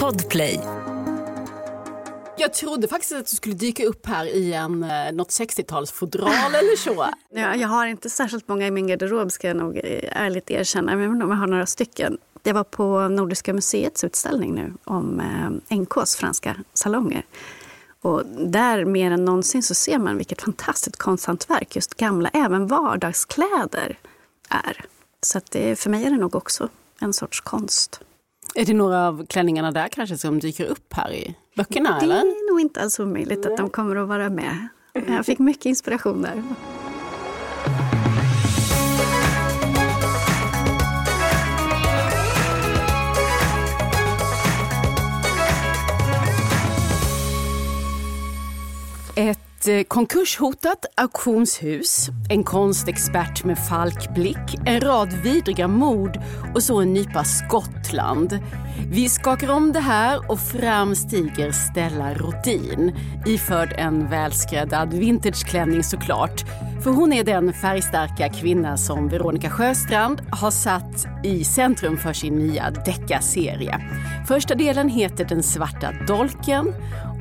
Podplay. Jag trodde faktiskt att du skulle dyka upp här i en, eh, något 60-talsfodral eller så. Ja, jag har inte särskilt många i min garderob ska jag nog ärligt erkänna. Men jag har några stycken. Jag var på Nordiska museets utställning nu om eh, NKs franska salonger. Och där mer än någonsin så ser man vilket fantastiskt konsthantverk just gamla, även vardagskläder är. Så att det, för mig är det nog också en sorts konst. Är det några av klänningarna där kanske som dyker upp här i böckerna? Det eller? är nog inte alls omöjligt att de kommer att vara med. Jag fick mycket inspiration där. Ett ett eh, konkurshotat auktionshus, en konstexpert med falkblick, en rad vidriga mord och så en nypa Skottland. Vi skakar om det här och fram stiger Stella Rodin iförd en välskräddad vintageklänning såklart. För hon är den färgstarka kvinna som Veronica Sjöstrand har satt i centrum för sin nya deckarserie. Första delen heter Den svarta dolken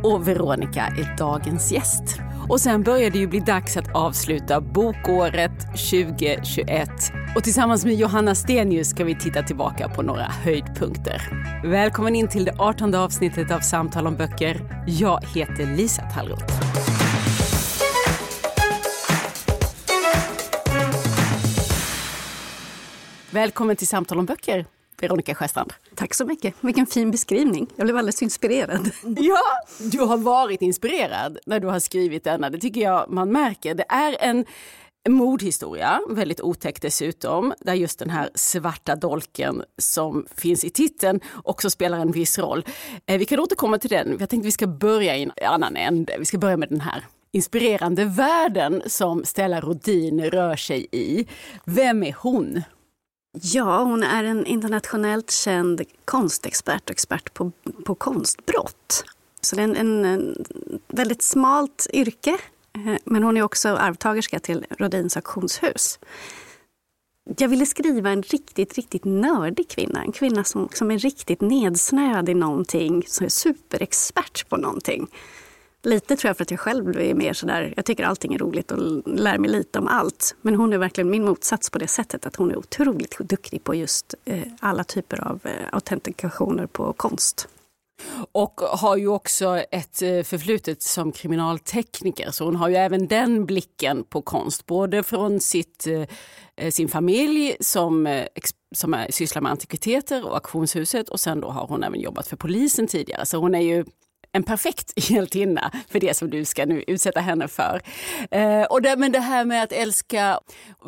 och Veronica är dagens gäst. Och sen börjar det ju bli dags att avsluta bokåret 2021. Och tillsammans med Johanna Stenius ska vi titta tillbaka på några höjdpunkter. Välkommen in till det 18 avsnittet av Samtal om böcker. Jag heter Lisa Tallroth. Välkommen till Samtal om böcker, Veronica Sjöstrand. Tack så mycket. Vilken fin beskrivning. Jag blev alldeles inspirerad. Ja, du har varit inspirerad när du har skrivit denna. Det tycker jag man märker. Det är en mordhistoria, väldigt otäck dessutom, där just den här svarta dolken som finns i titeln också spelar en viss roll. Eh, vi kan återkomma till den. Jag tänkte vi ska börja i en annan ände. Vi ska börja med den här inspirerande världen som Stella Rodin rör sig i. Vem är hon? Ja, hon är en internationellt känd konstexpert och expert på, på konstbrott. Så det är en, en, en väldigt smalt yrke. Eh, men hon är också arvtagerska till Rodins auktionshus. Jag ville skriva en riktigt, riktigt nördig kvinna. En kvinna som, som är riktigt nedsnöad i någonting, som är superexpert på någonting. Lite tror jag för att jag själv är mer sådär, jag tycker allting är roligt och lär mig lite om allt. Men hon är verkligen min motsats på det sättet att hon är otroligt duktig på just eh, alla typer av eh, autentikationer på konst. Och har ju också ett eh, förflutet som kriminaltekniker så hon har ju även den blicken på konst. Både från sitt, eh, eh sin familj som, eh, som är, sysslar med antikviteter och auktionshuset och sen då har hon även jobbat för polisen tidigare. Så hon är ju en perfekt hjältinna för det som du ska nu utsätta henne för. Eh, och det, men det här med att älska,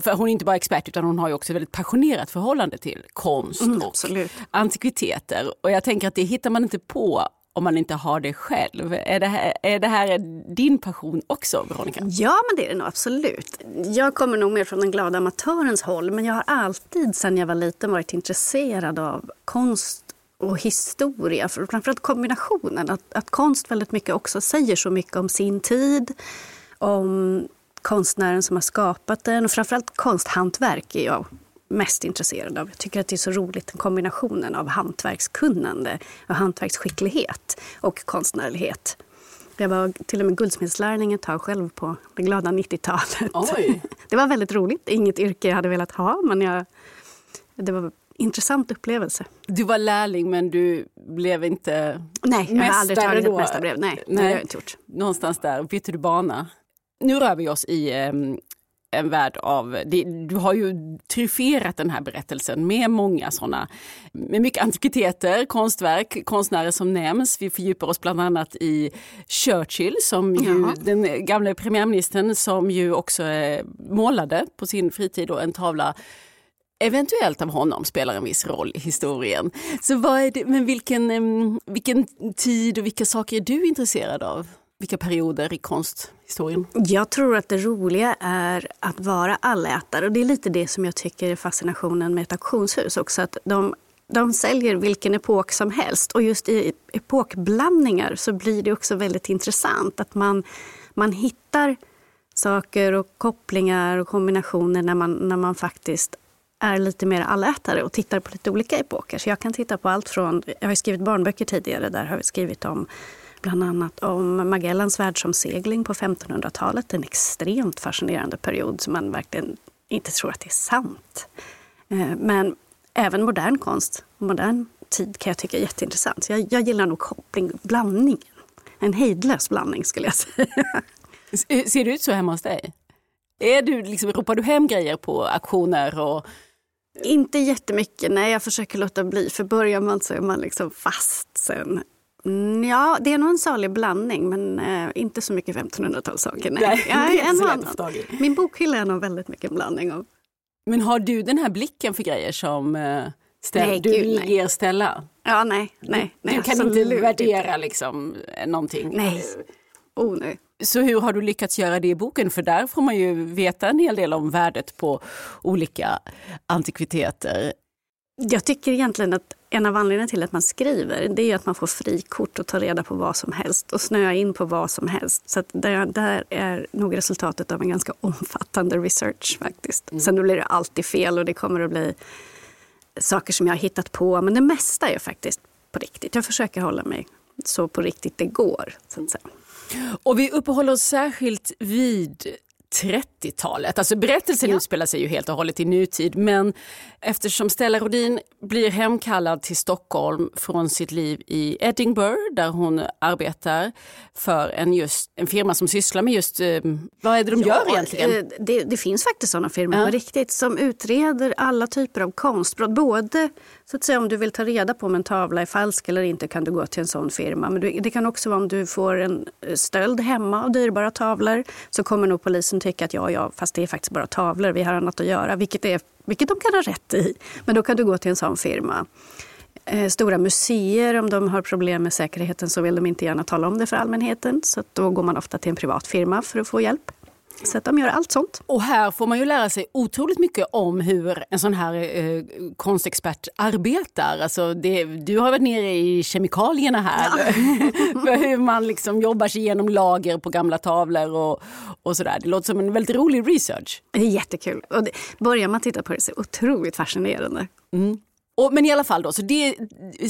för hon är inte bara expert utan hon har ju också ett väldigt passionerat förhållande till konst Mm, och absolut. antikviteter. Och jag tänker att det hittar man inte på om man inte har det själv. Är det här, är det här din passion också, Veronica? Ja, men det är det nog absolut. Jag kommer nog mer från den glada amatörens håll men jag har alltid sedan jag var liten varit intresserad av konst och historia. För framförallt kombinationen. Att, att konst väldigt mycket också säger så mycket om sin tid, om konstnären som har skapat den och framförallt konsthantverk är jag mest intresserad av. Jag tycker att det är så roligt, den kombinationen av hantverkskunnande och hantverksskicklighet och konstnärlighet. Jag var till och med guldsmedslärling ett tag själv på det glada 90-talet. Oj. Det var väldigt roligt. Inget yrke jag hade velat ha, men jag, det var intressant upplevelse. Du var lärling men du blev inte Nej, jag har aldrig tagit då. ett mästarbrev. Nej, nej. det har inte gjort. Någonstans där bytte du bana. Nu rör vi oss i em, en värld av... Det, du har ju tryfferat den här berättelsen med många sådana, med mycket antikviteter, konstverk, konstnärer som nämns. Vi fördjupar oss bland annat i Churchill, som ju, Jaha. den gamla premiärministern som ju också eh, målade på sin fritid och en tavla eventuellt av honom spelar en viss roll i historien. Så vad är det, men vilken, vilken tid och vilka saker är du intresserad av? Vilka perioder i konsthistorien? Jag tror att det roliga är att vara allätare och det är lite det som jag tycker är fascinationen med ett auktionshus också. Att de, de säljer vilken epok som helst och just i epokblandningar så blir det också väldigt intressant att man, man hittar saker och kopplingar och kombinationer när man, när man faktiskt är lite mer allätare och tittar på lite olika epoker. Så jag kan titta på allt från, jag har skrivit barnböcker tidigare, där har vi skrivit om bland annat om Magellans världsomsegling på 1500-talet. En extremt fascinerande period som man verkligen inte tror att det är sant. Eh, men även modern konst, modern tid kan jag tycka är jätteintressant. Så jag, jag gillar nog koppling, blandningen. En hejdlös blandning skulle jag säga. Ser det ut så hemma hos dig? Är du, liksom, ropar du hem grejer på auktioner? Och... Inte jättemycket, nej jag försöker låta bli. För börjar man så är man liksom fast sen. Mm, ja, det är nog en salig blandning, men eh, inte så mycket 1500-talssaker. Nej. Nej, är en annan. Min bokhylla är nog väldigt mycket en blandning av. Men har du den här blicken för grejer som eh, ställ, nej, du gud, nej. ger Stella? Ja, nej. nej, nej du kan inte värdera liksom, någonting? Nej. Oh, nej. Så hur har du lyckats göra det i boken? För där får man ju veta en hel del om värdet på olika antikviteter. Jag tycker egentligen att en av anledningarna till att man skriver det är att man får frikort och ta reda på vad som helst och snöa in på vad som helst. Så det där är nog resultatet av en ganska omfattande research faktiskt. Mm. Sen blir det alltid fel och det kommer att bli saker som jag har hittat på. Men det mesta är faktiskt på riktigt. Jag försöker hålla mig så på riktigt det går. Så att säga. Och vi uppehåller oss särskilt vid 30-talet. Alltså berättelsen ja. utspelar sig ju helt och hållet i nutid men eftersom Stella Rodin blir hemkallad till Stockholm från sitt liv i Edinburgh där hon arbetar för en, just, en firma som sysslar med just, eh, vad är det de ja, gör egentligen? Eh, det, det, finns faktiskt sådana firmor ja. på riktigt som utreder alla typer av konstbrott. Både så att säga, om du vill ta reda på om en tavla är falsk eller inte kan du gå till en sån firma. Men det kan också vara om du får en eh, stöld hemma av dyrbara tavlor så kommer nog polisen tycka att ja, ja, fast det är faktiskt bara tavlor, vi har annat att göra, vilket, är, vilket de kan ha rätt i. Men då kan du gå till en sån firma. Eh, stora museer, om de har problem med säkerheten så vill de inte gärna tala om det för allmänheten. Så då går man ofta till en privat firma för att få hjälp. Så att de gör allt sånt. Och här får man ju lära sig otroligt mycket om hur en sån här eh, konstexpert arbetar. Alltså det, du har varit nere i kemikalierna här. Ja. för hur man liksom jobbar sig igenom lager på gamla tavlor och, och sådär. Det låter som en väldigt rolig research. Det är jättekul. Och det, börjar man titta på det så är det otroligt fascinerande. Mm. Och, men i alla fall då, så det,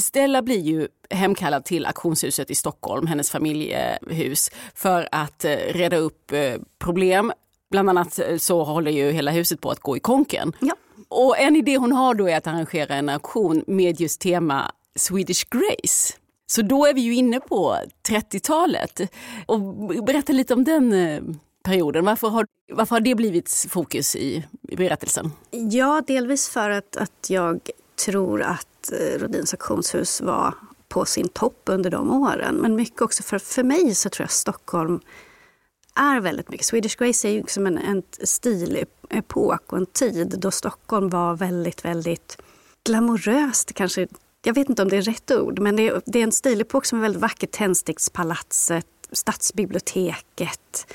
Stella blir ju hemkallad till auktionshuset i Stockholm, hennes familjehus, för att eh, reda upp eh, problem. Bland annat eh, så håller ju hela huset på att gå i konken. Ja. Och en idé hon har då är att arrangera en auktion med just tema Swedish Grace. Så då är vi ju inne på 30-talet. Och berätta lite om den eh, perioden. Varför har, varför har det blivit fokus i, i berättelsen? Ja, delvis för att, att jag tror att eh, Rodins auktionshus var på sin topp under de åren. Men mycket också för, för mig så tror jag Stockholm är väldigt mycket. Swedish Grace är ju liksom en, en stilepok och en tid då Stockholm var väldigt, väldigt glamoröst. Kanske, jag vet inte om det är rätt ord, men det är, det är en stilepok som är väldigt vacker. Tändstickspalatset, Stadsbiblioteket.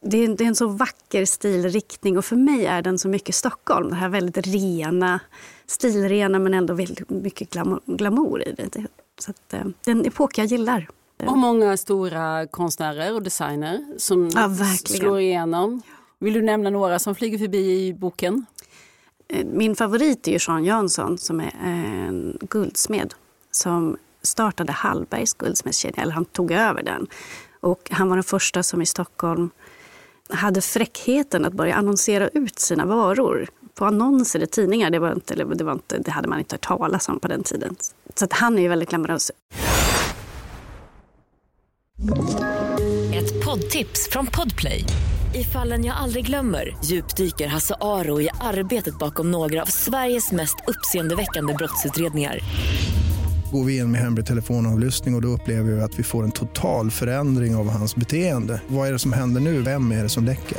Det är, det är en så vacker stilriktning och för mig är den så mycket Stockholm. Det här väldigt rena, stilrena men ändå väldigt mycket glamour, glamour i det. Så att, eh, det är en epok jag gillar. Och många stora konstnärer och designer som ja, slår igenom. Vill du nämna några som flyger förbi i boken? Eh, min favorit är ju Jean Jansson som är en guldsmed som startade Hallbergs guldsmedskedja, eller han tog över den. Och han var den första som i Stockholm hade fräckheten att börja annonsera ut sina varor på annonser i tidningar. Det, var inte, det, var inte, det hade man inte hört talas om på den tiden. Så att han är ju väldigt glamorös. Ett poddtips från Podplay. I fallen jag aldrig glömmer djupdyker Hasse Aro i arbetet bakom några av Sveriges mest uppseendeväckande brottsutredningar går vi in med hemlig telefonavlyssning och, och då upplever vi att vi får en total förändring av hans beteende. Vad är det som händer nu? Vem är det som läcker?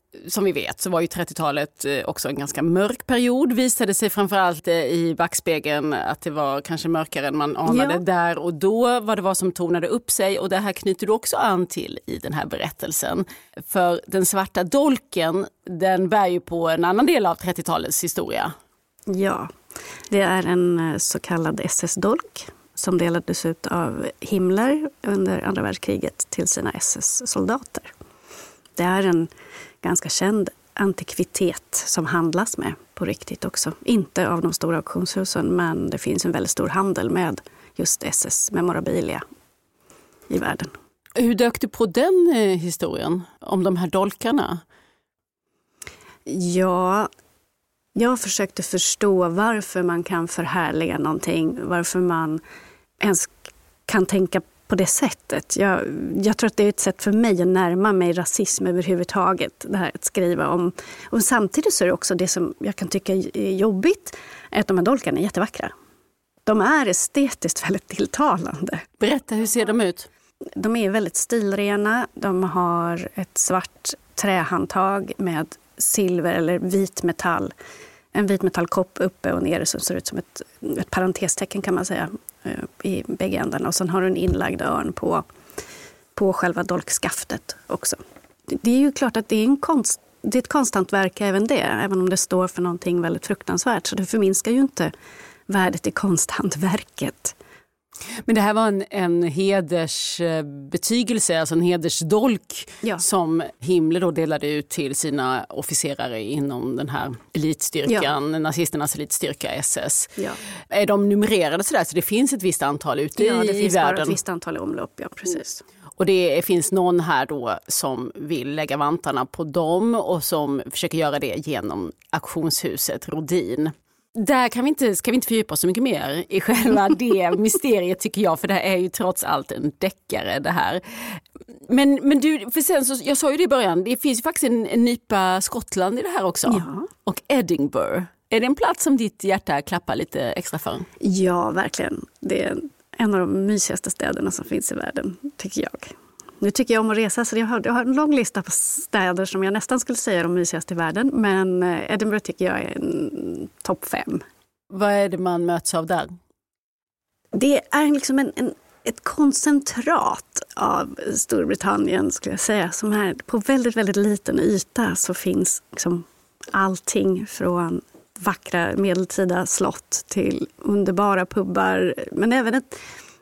som vi vet så var ju 30-talet eh, också en ganska mörk period. Visade sig framförallt eh, i backspegeln att det var kanske mörkare än man anade ja. där och då. Vad det var som tonade upp sig och det här knyter du också an till i den här berättelsen. För den svarta dolken den bär ju på en annan del av 30-talets historia. Ja, det är en eh, så kallad SS-dolk som delades ut av Himmler under andra världskriget till sina SS-soldater. Det är en ganska känd antikvitet som handlas med på riktigt också. Inte av de stora auktionshusen, men det finns en väldigt stor handel med just SS memorabilia i världen. Hur dök du på den eh, historien om de här dolkarna? Ja, jag försökte förstå varför man kan förhärliga någonting, varför man ens kan tänka på det sättet. Jag, jag, tror att det är ett sätt för mig att närma mig rasism överhuvudtaget. Det här att skriva om. Och samtidigt så är det också det som jag kan tycka är jobbigt, är att de här dolkarna är jättevackra. De är estetiskt väldigt tilltalande. Berätta, hur ser de ut? De är väldigt stilrena. De har ett svart trähandtag med silver eller vit metall. En vit metallkopp uppe och nere som ser ut som ett, ett parentestecken kan man säga eh, i bägge ändarna. Och sen har du en inlagd örn på, på själva dolkskaftet också. Det är ju klart att det är, en konst, det är ett konsthantverk även det, även om det står för någonting väldigt fruktansvärt. Så det förminskar ju inte värdet i konsthantverket. Men det här var en, en hedersbetygelse, alltså en hedersdolk ja. som Himmler då delade ut till sina officerare inom den här elitstyrkan, ja. nazisternas elitstyrka SS. Ja. Är de numrerade sådär så det finns ett visst antal ute ja, i, det finns världen? bara ett visst antal i omlopp, ja precis. Och det finns någon här då som vill lägga vantarna på dem och som försöker göra det genom auktionshuset Rodin. Där kan vi inte, ska vi inte fördjupa oss så mycket mer i själva det mysteriet tycker jag, för det är ju trots allt en deckare det här. Men, men du, för sen så, jag sa ju det i början, det finns ju faktiskt en, en nypa Skottland i det här också. Ja. Och Edinburgh. Är det en plats som ditt hjärta klappar lite extra för? Ja, verkligen. Det är en av de mysigaste städerna som finns i världen, tycker jag. Nu tycker jag om att resa, så jag har, jag har en lång lista på städer som jag nästan skulle säga är de mysigaste i världen. Men eh, Edinburgh tycker jag är en topp fem. Vad är det man möts av där? Det är liksom en, en, ett koncentrat av Storbritannien, skulle jag säga. Som är på väldigt, väldigt liten yta så finns liksom allting från vackra medeltida slott till underbara pubbar. Men även ett,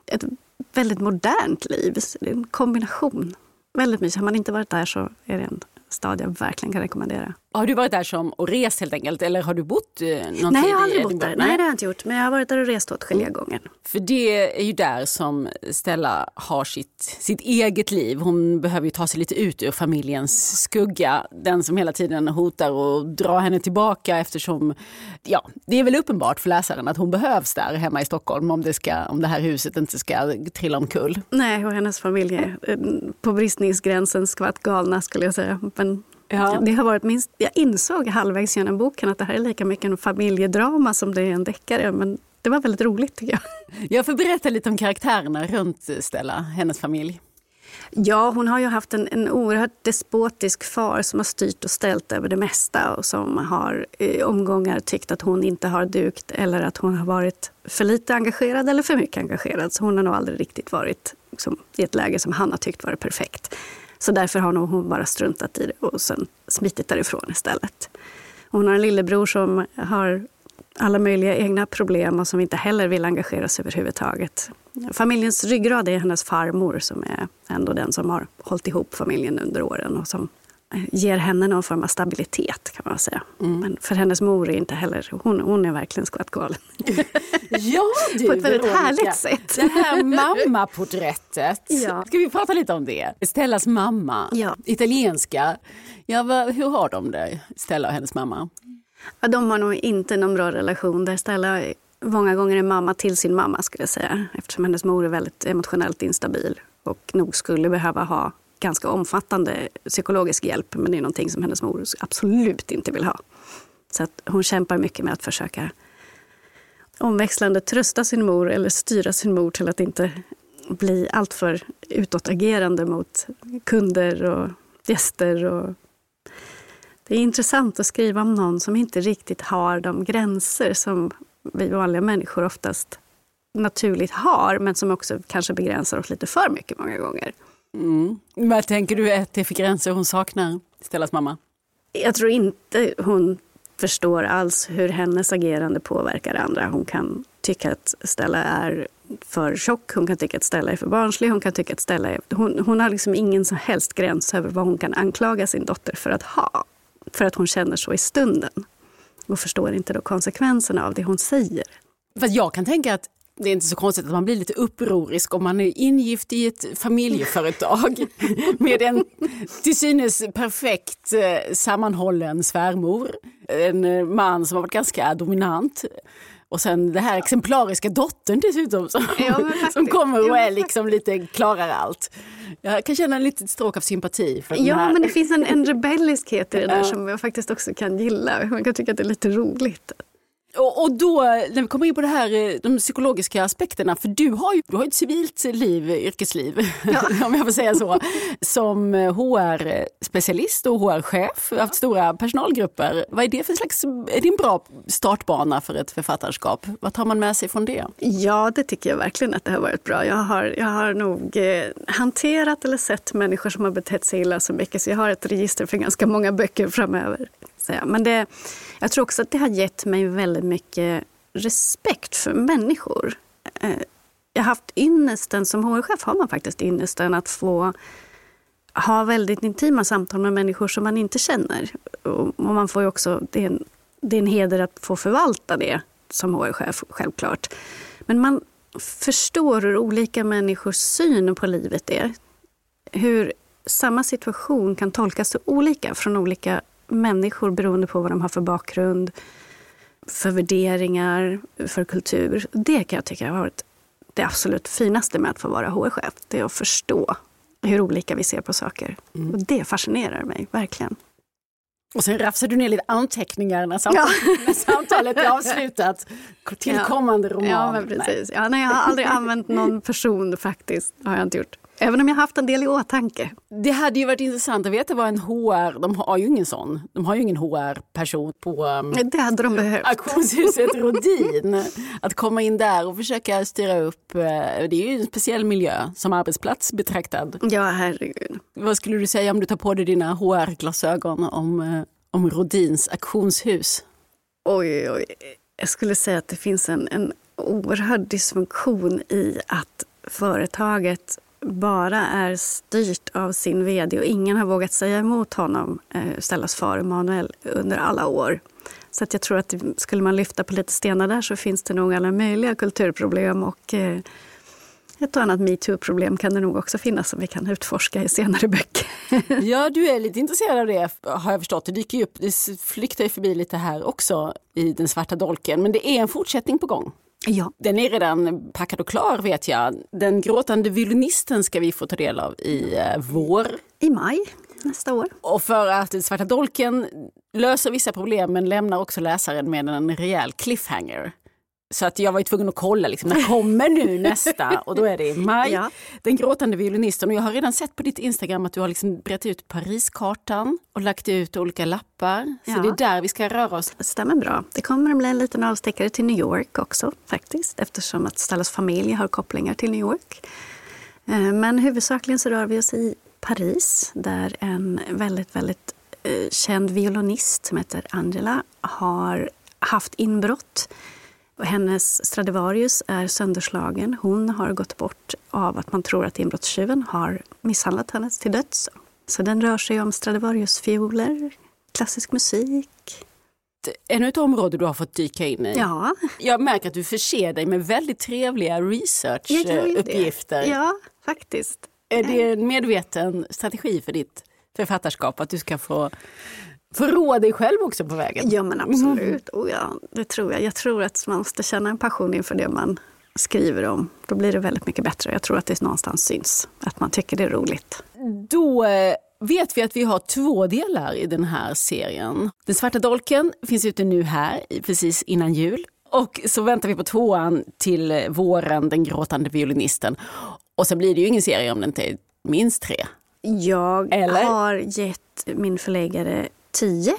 ett väldigt modernt liv. Det är en kombination. Väldigt mysigt. Har man inte varit där så är det en stad jag verkligen kan rekommendera. Har du varit där som och rest helt enkelt eller har du bott eh, någon Nej, jag har aldrig bott där. Nej, det har jag inte gjort. Men jag har varit där och rest åtskilliga mm. gånger. För det är ju där som Stella har sitt, sitt eget liv. Hon behöver ju ta sig lite ut ur familjens skugga. Den som hela tiden hotar att dra henne tillbaka eftersom, ja, det är väl uppenbart för läsaren att hon behövs där hemma i Stockholm om det, ska, om det här huset inte ska trilla omkull. Nej, och hennes familj är eh, på bristningsgränsen skvatt galna skulle jag säga. Men Ja. Det har varit minst, jag insåg halvvägs genom boken att det här är lika mycket en familjedrama som det är en deckare. Men det var väldigt roligt tycker jag. Jag får berätta lite om karaktärerna runt Stella, hennes familj. Ja, hon har ju haft en, en oerhört despotisk far som har styrt och ställt över det mesta och som har i omgångar tyckt att hon inte har dukt eller att hon har varit för lite engagerad eller för mycket engagerad. Så hon har nog aldrig riktigt varit liksom, i ett läge som han har tyckt varit perfekt. Så därför har nog hon bara struntat i det och sen smitit därifrån istället. Hon har en lillebror som har alla möjliga egna problem och som inte heller vill engagera sig överhuvudtaget. Familjens ryggrad är hennes farmor som är ändå den som har hållit ihop familjen under åren och som ger henne någon form av stabilitet kan man säga. Mm. Men för hennes mor är inte heller, hon, hon är verkligen skvattgalen. Ja du På ett väldigt Veronica. härligt sätt. Det här mammaporträttet, Ja. ska vi prata lite om det? Stellas mamma, Ja. italienska. Ja, vad, hur har de det, Stella och hennes mamma? Ja, de har nog inte någon bra relation. Där Stella många gånger är mamma till sin mamma skulle jag säga. Eftersom hennes mor är väldigt emotionellt instabil och nog skulle behöva ha ganska omfattande psykologisk hjälp. Men det är någonting som hennes mor absolut inte vill ha. Så att hon kämpar mycket med att försöka omväxlande trösta sin mor eller styra sin mor till att inte bli alltför utåtagerande mot kunder och gäster. Och det är intressant att skriva om någon som inte riktigt har de gränser som vi vanliga människor oftast naturligt har, men som också kanske begränsar oss lite för mycket många gånger. Mm. Vad tänker du att det är för gränser hon saknar, Stellas mamma? Jag tror inte hon förstår alls hur hennes agerande påverkar andra. Hon kan tycka att Stella är för tjock, hon kan tycka att Stella är för barnslig, hon kan tycka att Stella är... Hon, hon har liksom ingen som helst gräns över vad hon kan anklaga sin dotter för att ha. För att hon känner så i stunden. Och förstår inte då konsekvenserna av det hon säger. För jag kan tänka att det är inte så konstigt att man blir lite upprorisk om man är ingift i ett familjeföretag med en till synes perfekt eh, sammanhållen svärmor. En eh, man som har varit ganska dominant. Och sen den här exemplariska dottern dessutom som, Ja, som kommer och är liksom lite klarar allt. Jag kan känna en liten stråk av sympati för Ja, här. men det finns en, en rebelliskhet i det där Ja. som jag faktiskt också kan gilla. Man kan tycka att det är lite roligt. Och, och då när vi kommer in på det här, eh, de psykologiska aspekterna, för du har ju du har ett civilt liv, yrkesliv, om jag får säga så, som HR-specialist och HR-chef, haft stora personalgrupper. Vad är det för slags, är det en bra startbana för ett författarskap? Vad tar man med sig från det? Ja, det tycker jag verkligen att det har varit bra. Jag har, jag har nog eh, hanterat eller sett människor som har betett sig illa så mycket så jag har ett register för ganska många böcker framöver säga. Men det, jag tror också att det har gett mig väldigt mycket respekt för människor. Eh, jag har haft ynnesten, som HR-chef har man faktiskt ynnesten att få ha väldigt intima samtal med människor som man inte känner. Och och man får ju också, det, är en, det är en heder att få förvalta det som HR-chef, självklart. Men man förstår hur olika människors syn på livet är. Hur samma situation kan tolkas så olika från olika människor beroende på vad de har för bakgrund, för värderingar, för kultur. Det kan jag tycka har varit det absolut finaste med att få vara HR-chef. Det är att förstå hur olika vi ser på saker. Och det fascinerar mig verkligen. Och sen rafsar du ner lite anteckningar när samtalet, när samtalet är avslutat till Ja. roman. Ja, men precis. Ja, nej, jag har aldrig använt någon person faktiskt. har jag inte gjort. Även om jag haft en del i åtanke. Det hade ju varit intressant att veta vad en HR, de har ju ingen sån, de har ju ingen HR-person på um, Det hade de behövt. auktionshuset Rodin. Att komma in där och försöka styra upp, eh, det är ju en speciell miljö som arbetsplats betraktad. Ja, herregud. Vad skulle du säga om du tar på dig dina HR-glasögon om, eh, om Rodins auktionshus? Oj, oj. Jag skulle säga att det finns en, en oerhörd dysfunktion i att företaget bara är styrt av sin vd och ingen har vågat säga emot honom, eh, Stellas far Emanuel, under alla år. Så att jag tror att skulle man lyfta på lite stenar där så finns det nog alla möjliga kulturproblem och eh, ett och annat metoo-problem kan det nog också finnas som vi kan utforska i senare böcker. Ja, du är lite intresserad av det har jag förstått. Det dyker ju upp, det flyktar ju förbi lite här också i Den svarta dolken. Men det är en fortsättning på gång. Ja. Den är redan packad och klar vet jag. Den gråtande violinisten ska vi få ta del av i eh, vår. I maj nästa år. Och för att svarta dolken löser vissa problem men lämnar också läsaren med en rejäl cliffhanger. Så att jag var ju tvungen att kolla, liksom, när kommer nu nästa? Och då är det i maj. Ja. Den gråtande violinisten. Och jag har redan sett på ditt Instagram att du har liksom brett ut Pariskartan och lagt ut olika lappar. Så Ja. det är där vi ska röra oss. Det stämmer bra. Det kommer att bli en liten avstickare till New York också faktiskt eftersom att Stellas familj har kopplingar till New York. Eh, Men huvudsakligen så rör vi oss i Paris där en väldigt, väldigt eh, känd violinist som heter Angela har haft inbrott. Och hennes Stradivarius är sönderslagen. Hon har gått bort av att man tror att inbrottstjuven har misshandlat henne till döds. Så den rör sig om Stradivarius-fioler, klassisk musik, Ännu ett område du har fått dyka in i. Ja, Jag märker att du förser dig med väldigt trevliga researchuppgifter. Ja, faktiskt. Är det en medveten strategi för ditt författarskap att du ska få förråa dig själv också på vägen? Ja, men absolut. Oh, ja, det tror jag. Jag tror att man måste känna en passion inför det man skriver om. Då blir det väldigt mycket bättre. Jag tror att det någonstans syns, att man tycker det är roligt. Då eh, vet vi att vi har två delar i den här serien. Den svarta dolken finns ute nu här, precis innan jul. Och så väntar vi på tvåan till eh, våren, Den gråtande violinisten. Och sen blir det ju ingen serie om den inte är minst tre. Jag Eller? har gett min förläggare tio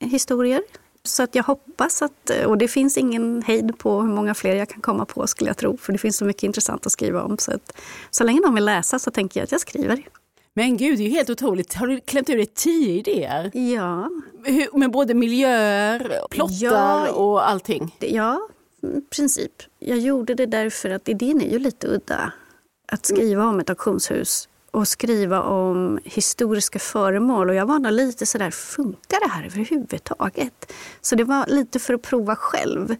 historier. Så att jag hoppas att, och det finns ingen hejd på hur många fler jag kan komma på skulle jag tro. För det finns så mycket intressant att skriva om. Så, att, så länge någon vill läsa så tänker jag att jag skriver. Men gud, det är ju helt otroligt. Har du klämt ur dig tio idéer? Ja, Hur- Med både miljöer, plottar Ja. och allting? ja, i princip. Jag gjorde det därför att idén är ju lite udda. Att skriva om ett auktionshus och skriva om historiska föremål. Och jag var nog lite sådär, funkar det här överhuvudtaget? Så det var lite för att prova själv.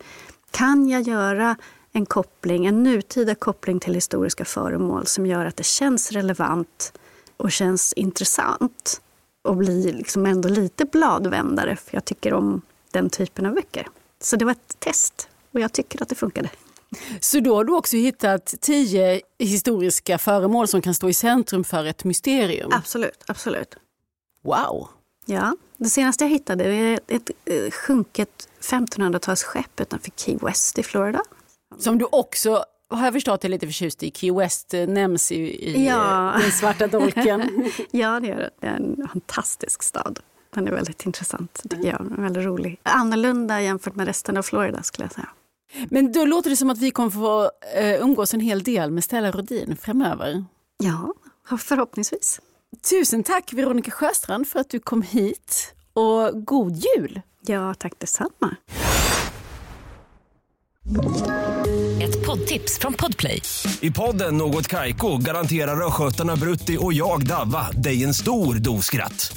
Kan jag göra en koppling, en nutida koppling till historiska föremål som gör att det känns relevant och känns intressant och blir liksom ändå lite bladvändare för jag tycker om den typen av böcker. Så det var ett test och jag tycker att det funkade. Så då har du också hittat tio historiska föremål som kan stå i centrum för ett mysterium. Absolut, absolut. Wow! Ja, det senaste jag hittade är ett eh, sjunket 1500-talsskepp utanför Key West i Florida. Som du också, har jag förstått, är lite förtjust i. Key West eh, nämns i, i Ja. eh, den svarta dolken. Ja, det är det. Det är en fantastisk stad. Den är väldigt intressant, tycker jag. Väldigt rolig. Annorlunda jämfört med resten av Florida skulle jag säga. Men då låter det som att vi kommer få eh, umgås en hel del med Stella Rodin framöver. Ja, förhoppningsvis. Tusen tack Veronica Sjöstrand för att du kom hit och god jul! Ja, tack detsamma. Ett poddtips från Podplay. I podden Något Kaiko garanterar östgötarna Brutti och jag, Davva, dig en stor dos skratt.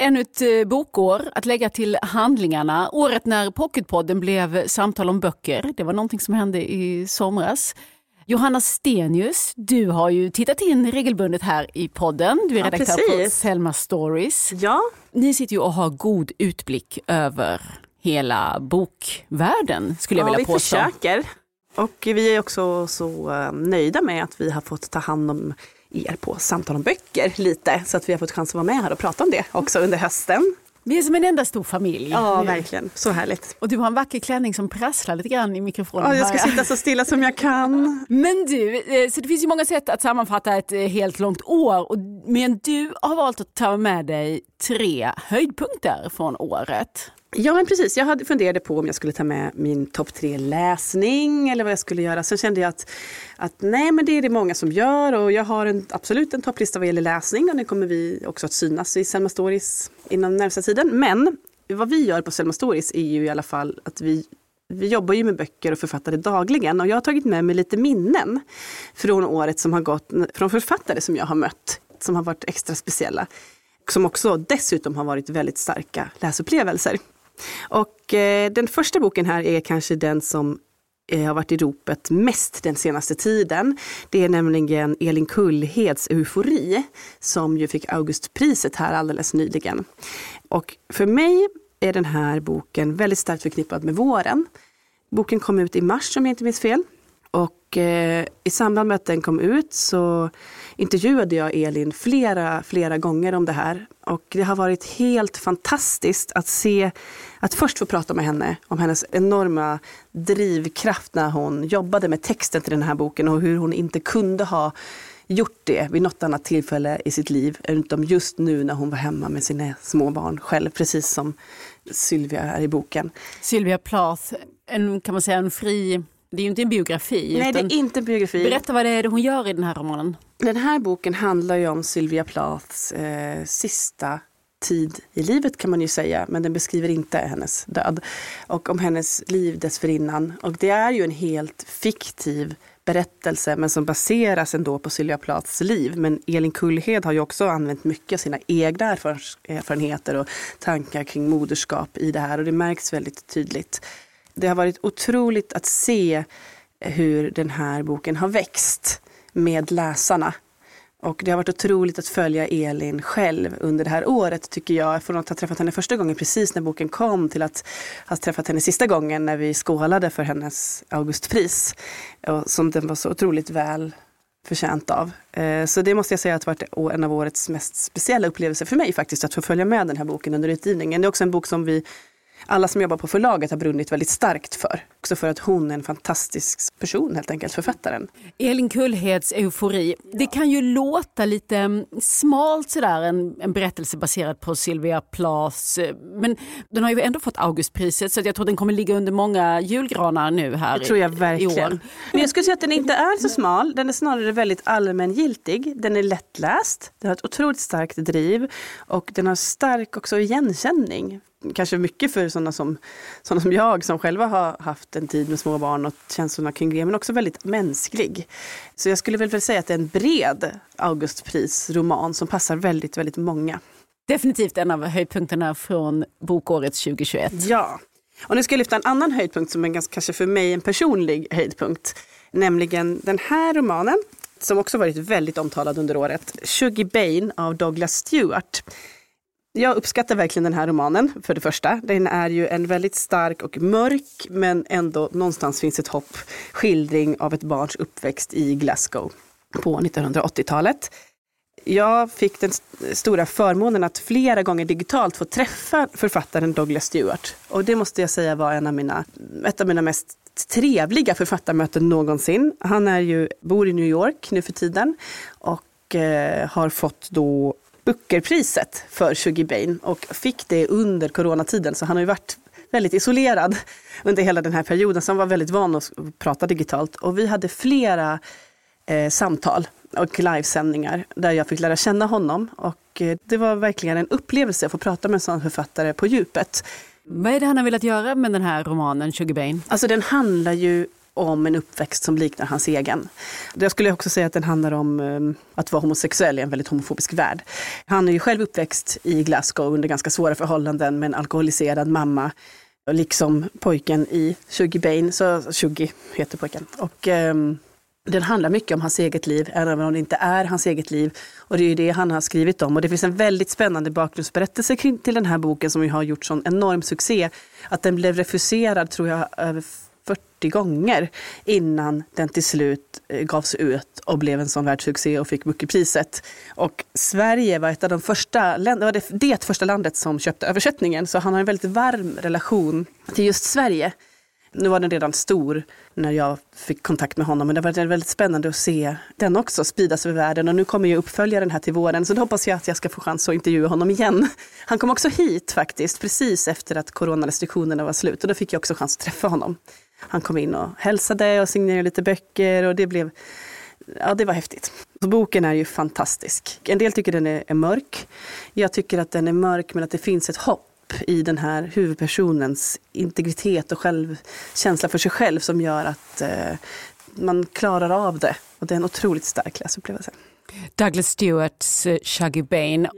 Ännu ett eh, bokår att lägga till handlingarna. Året när Pocketpodden blev Samtal om böcker. Det var någonting som hände i somras. Johanna Stenius, du har ju tittat in regelbundet här i podden. Du är Ja, redaktör på precis. Selma Stories. Ja, Ni sitter ju och har god utblick över hela bokvärlden skulle jag ja vi vilja påstå. försöker. Och vi är också så eh, nöjda med att vi har fått ta hand om er på Samtal om böcker lite. Så att vi har fått chans att vara med här och prata om det också under hösten. Vi är som en enda stor familj. Ja, verkligen. Så härligt. Och du har en vacker klänning som prasslar lite grann i mikrofonen. Ja, jag ska sitta så stilla som jag kan. Men du, eh, så det finns ju många sätt att sammanfatta ett eh, helt långt år. Men du har valt att ta med dig tre höjdpunkter från året. Ja, men precis. Jag hade funderade på om jag skulle ta med min topp tre läsning eller vad jag skulle göra. Sen kände jag att, att nej, men det är det många som gör och jag har en, absolut en topplista vad gäller läsning och nu kommer vi också att synas i Selma Stories inom närmsta tiden. Men vad vi gör på Selma Stories är ju i alla fall att vi vi jobbar ju med böcker och författare dagligen och jag har tagit med mig lite minnen från året som har gått från författare som jag har mött som har varit extra speciella. Som också dessutom har varit väldigt starka läsupplevelser. Och eh, den första boken här är kanske den som eh, har varit i ropet mest den senaste tiden. Det är nämligen Elin Kullheds Eufori som ju fick Augustpriset här alldeles nyligen. Och för mig är den här boken väldigt starkt förknippad med våren. Boken kom ut i mars om jag inte minns fel. Och eh, i samband med att den kom ut så intervjuade jag Elin flera, flera gånger om det här. Och det har varit helt fantastiskt att se, att först få prata med henne om hennes enorma drivkraft när hon jobbade med texten till den här boken och hur hon inte kunde ha gjort det vid något annat tillfälle i sitt liv, utom just nu när hon var hemma med sina små barn själv, precis som Sylvia är i boken. Sylvia Plath, en, kan man säga en fri, det är ju inte en biografi. Nej, det är inte en biografi. Berätta vad det är hon gör i den här romanen. Den här boken handlar ju om Sylvia Plaths eh, sista tid i livet kan man ju säga, men den beskriver inte hennes död. Och om hennes liv dessförinnan. Och det är ju en helt fiktiv berättelse men som baseras ändå på Sylvia Plaths liv. Men Elin Kullhed har ju också använt mycket av sina egna erfaren- erfarenheter och tankar kring moderskap i det här och det märks väldigt tydligt. Det har varit otroligt att se hur den här boken har växt med läsarna. Och det har varit otroligt att följa Elin själv under det här året tycker jag. Från att ha träffat henne första gången precis när boken kom till att ha träffat henne sista gången när vi skålade för hennes Augustpris. Och som den var så otroligt väl förtjänt av. Eh, så det måste jag säga att varit en av årets mest speciella upplevelser för mig faktiskt, att få följa med den här boken under utgivningen. Det är också en bok som vi alla som jobbar på förlaget har brunnit väldigt starkt för. Också för att hon är en fantastisk person helt enkelt, författaren. Elin Kullheds Eufori. Det kan ju låta lite mm, smalt sådär, en, en berättelse baserad på Sylvia Plaths. Eh, men den har ju ändå fått Augustpriset så jag tror den kommer ligga under många julgranar nu här Det tror jag verkligen. i år. Men jag skulle säga att den inte är så smal. Den är snarare väldigt allmängiltig. Den är lättläst. Den har ett otroligt starkt driv. Och den har stark också igenkänning kanske mycket för sådana som, sådana som jag som själva har haft en tid med små barn och känslorna kring det, men också väldigt mänsklig. Så jag skulle väl säga att det är en bred Augustprisroman som passar väldigt, väldigt många. Definitivt en av höjdpunkterna från bokåret 2021. Ja, och nu ska jag lyfta en annan höjdpunkt som är ganska, kanske för mig en personlig höjdpunkt. Nämligen den här romanen som också varit väldigt omtalad under året. Shuggy Bane av Douglas Stewart. Jag uppskattar verkligen den här romanen för det första. Den är ju en väldigt stark och mörk men ändå någonstans finns ett hopp skildring av ett barns uppväxt i Glasgow på 1980-talet. Jag fick den stora förmånen att flera gånger digitalt få träffa författaren Douglas Stewart. Och det måste jag säga var en av mina, ett av mina mest trevliga författarmöten någonsin. Han är ju, bor i New York nu för tiden och eh, har fått då Bookerpriset för Shuggy Bane och fick det under coronatiden. Så han har ju varit väldigt isolerad under hela den här perioden. Så han var väldigt van att prata digitalt. Och vi hade flera eh, samtal och livesändningar där jag fick lära känna honom. Och eh, det var verkligen en upplevelse att få prata med en sån författare på djupet. Vad är det han har velat göra med den här romanen, Sugar Bane? Alltså den handlar ju om en uppväxt som liknar hans egen. Jag skulle också säga att den handlar om eh, att vara homosexuell i en väldigt homofobisk värld. Han är ju själv uppväxt i Glasgow under ganska svåra förhållanden med en alkoholiserad mamma. Liksom pojken i Shuggy Bane, så Shuggy heter pojken. Och, um, den handlar mycket om hans eget liv, även om det inte är hans eget liv. Och det är ju det han har skrivit om. Och det finns en väldigt spännande bakgrundsberättelse till den här boken som ju har gjort sån enorm succé. Att den blev refuserad, tror jag, över 40 gånger innan den till slut eh, gavs ut och blev en sån världssuccé och fick Bookerpriset. Och Sverige var ett av de första länder, det, det första landet som köpte översättningen, så han har en väldigt varm relation till just Sverige. Nu var den redan stor när jag fick kontakt med honom, men det var väldigt spännande att se den också spridas över världen. Och nu kommer ju uppföljaren här till våren, så då hoppas jag att jag ska få chans att intervjua honom igen. Han kom också hit faktiskt, precis efter att coronarestriktionerna var slut. Och då fick jag också chans att träffa honom. Han kom in och hälsade och signerade lite böcker och det blev Ja, det var häftigt. Så boken är ju fantastisk. En del tycker den är, är mörk. Jag tycker att den är mörk men att det finns ett hopp i den här huvudpersonens integritet och självkänsla för sig själv som gör att eh, man klarar av det. Och det är en otroligt stark läsupplevelse. Douglas Stewarts uh, Shuggy Bane.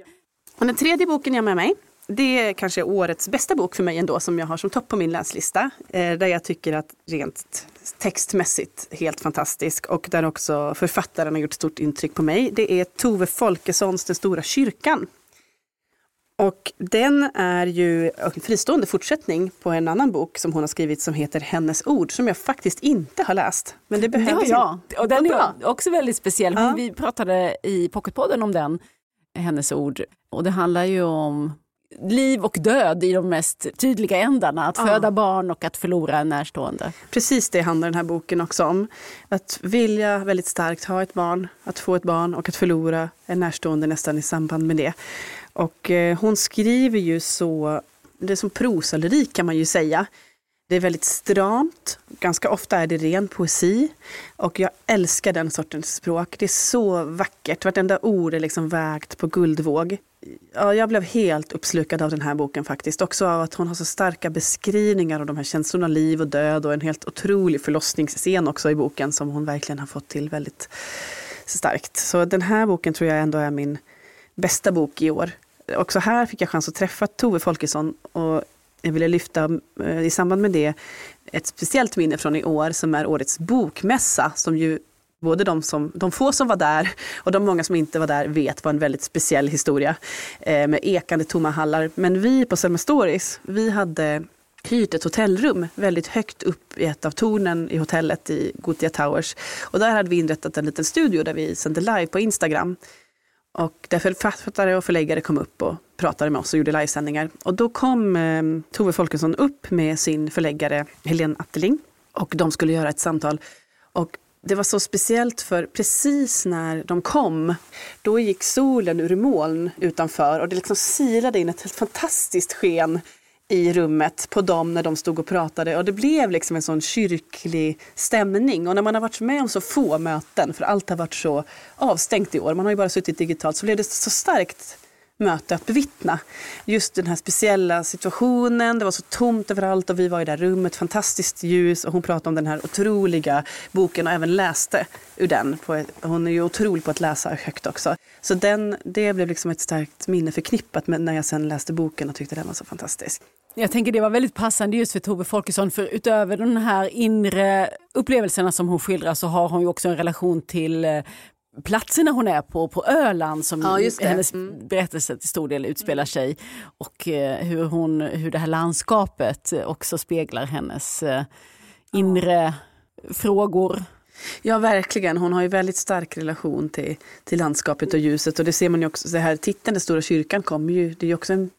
Och den tredje boken jag har med mig det är kanske årets bästa bok för mig ändå som jag har som topp på min läslista. Eh, där jag tycker att rent textmässigt helt fantastisk och där också författaren har gjort stort intryck på mig. Det är Tove Folkessons Den stora kyrkan. Och den är ju en fristående fortsättning på en annan bok som hon har skrivit som heter Hennes ord som jag faktiskt inte har läst. Men det har jag. Och den är också väldigt speciell. Ja. Vi pratade i Pocketpodden om den, Hennes ord. Och det handlar ju om liv och död i de mest tydliga ändarna. Att ja. föda barn och att förlora en närstående. Precis det handlar den här boken också om. Att vilja väldigt starkt ha ett barn, att få ett barn och att förlora en närstående nästan i samband med det. Och eh, hon skriver ju så, det är som prosalyrik kan man ju säga. Det är väldigt stramt, ganska ofta är det ren poesi. Och jag älskar den sortens språk. Det är så vackert, vartenda ord är liksom vägt på guldvåg. Ja, jag blev helt uppslukad av den här boken faktiskt. Också av att hon har så starka beskrivningar av de här känslorna, liv och död och en helt otrolig förlossningsscen också i boken som hon verkligen har fått till väldigt starkt. Så den här boken tror jag ändå är min bästa bok i år. Också här fick jag chans att träffa Tove Folkesson och jag ville lyfta eh, i samband med det ett speciellt minne från i år som är årets bokmässa som ju både de, som, de få som var där och de många som inte var där vet var en väldigt speciell historia eh, med ekande tomma hallar. Men vi på Selma Stories, vi hade hyrt ett hotellrum väldigt högt upp i ett av tornen i hotellet i Gothia Towers. Och där hade vi inrättat en liten studio där vi sände live på Instagram. Och där författare och förläggare kom upp och pratade med oss och gjorde livesändningar. Och då kom eh, Tove Folkesson upp med sin förläggare Helene Atteling och de skulle göra ett samtal. Och det var så speciellt för precis när de kom, då gick solen ur moln utanför och det liksom silade in ett helt fantastiskt sken i rummet på dem när de stod och pratade och det blev liksom en sån kyrklig stämning. Och när man har varit med om så få möten, för allt har varit så avstängt i år, man har ju bara suttit digitalt, så blev det så starkt möte att bevittna. Just den här speciella situationen, det var så tomt överallt och vi var i det här rummet, fantastiskt ljus och hon pratade om den här otroliga boken och även läste ur den. På, hon är ju otrolig på att läsa högt också. Så den, det blev liksom ett starkt minne förknippat med när jag sen läste boken och tyckte den var så fantastisk. Jag tänker det var väldigt passande just för Tove Folkesson för utöver de här inre upplevelserna som hon skildrar så har hon ju också en relation till eh, platserna hon är på, på Öland som ja, hennes mm. berättelse till stor del utspelar sig. Och eh, hur, hon, hur det här landskapet också speglar hennes eh, inre frågor. Ja, verkligen. Hon har ju väldigt stark relation till, till landskapet och ljuset. Och det ser man ju också, det här titeln, Den stora kyrkan, kommer ju, det är ju också en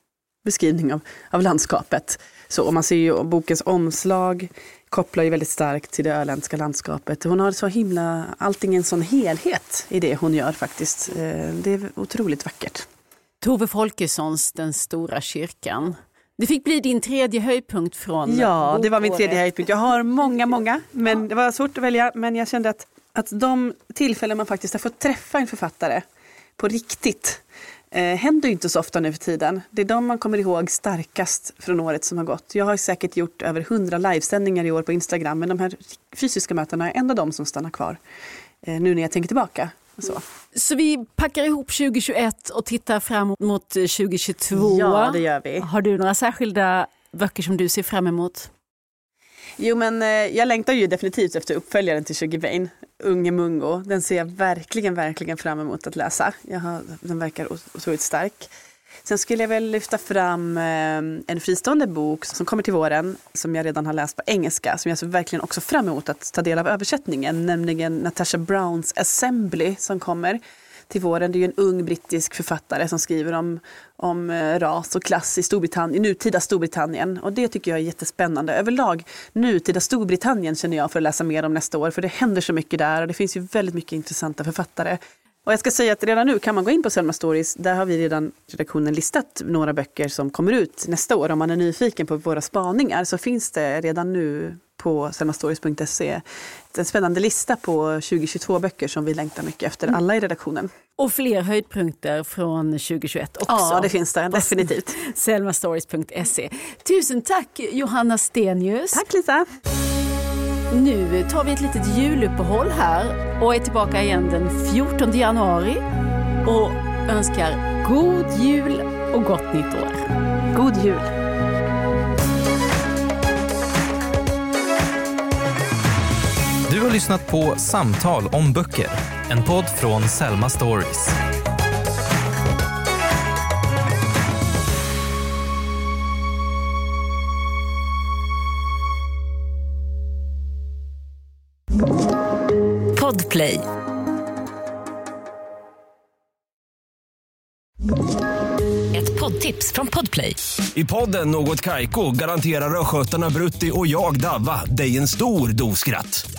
beskrivning av, av landskapet. Så, och man ser ju bokens omslag kopplar ju väldigt starkt till det öländska landskapet. Hon har så himla, allting en sån helhet i det hon gör faktiskt. Eh, det är otroligt vackert. Tove Folkessons Den stora kyrkan. Det fick bli din tredje höjdpunkt från Ja, det var min tredje höjdpunkt. Jag har många, många, men det var svårt att välja. Men jag kände att, att de tillfällen man faktiskt har fått träffa en författare på riktigt eh, händer ju inte så ofta nu för tiden. Det är de man kommer ihåg starkast från året som har gått. Jag har säkert gjort över hundra livesändningar i år på Instagram men de här fysiska mötena är ändå de som stannar kvar eh, nu när jag tänker tillbaka. Så. så vi packar ihop 2021 och tittar fram mot 2022. Ja, det gör vi. Har du några särskilda böcker som du ser fram emot? Jo men eh, jag längtar ju definitivt efter uppföljaren till Sugar Bane, Unge Mungo. Den ser jag verkligen, verkligen fram emot att läsa. Jag har, den verkar otroligt stark. Sen skulle jag väl lyfta fram eh, en fristående bok som kommer till våren som jag redan har läst på engelska som jag ser verkligen också fram emot att ta del av översättningen, nämligen Natasha Browns Assembly som kommer till våren. Det är ju en ung brittisk författare som skriver om, om eh, ras och klass i Storbritannien, nutida Storbritannien. Och det tycker jag är jättespännande. Överlag nutida Storbritannien känner jag för att läsa mer om nästa år. För det händer så mycket där och det finns ju väldigt mycket intressanta författare. Och jag ska säga att redan nu kan man gå in på Selma Stories. Där har vi redan redaktionen listat några böcker som kommer ut nästa år. Om man är nyfiken på våra spaningar så finns det redan nu på selmastories.se en spännande lista på 2022 böcker som vi längtar mycket efter, mm. alla i redaktionen. Och fler höjdpunkter från 2021 också. Ja, det finns det definitivt. selmastories.se. Tusen tack Johanna Stenius. Tack Lisa. Nu tar vi ett litet juluppehåll här och är tillbaka igen den 14 januari och önskar god jul och gott nytt år. God jul! Du har lyssnat på Samtal om böcker, en podd från Selma Stories. Podplay. Ett poddtips från Podplay. I podden Något Kaiko garanterar östgötarna Brutti och jag, Davva, dig en stor dos skratt.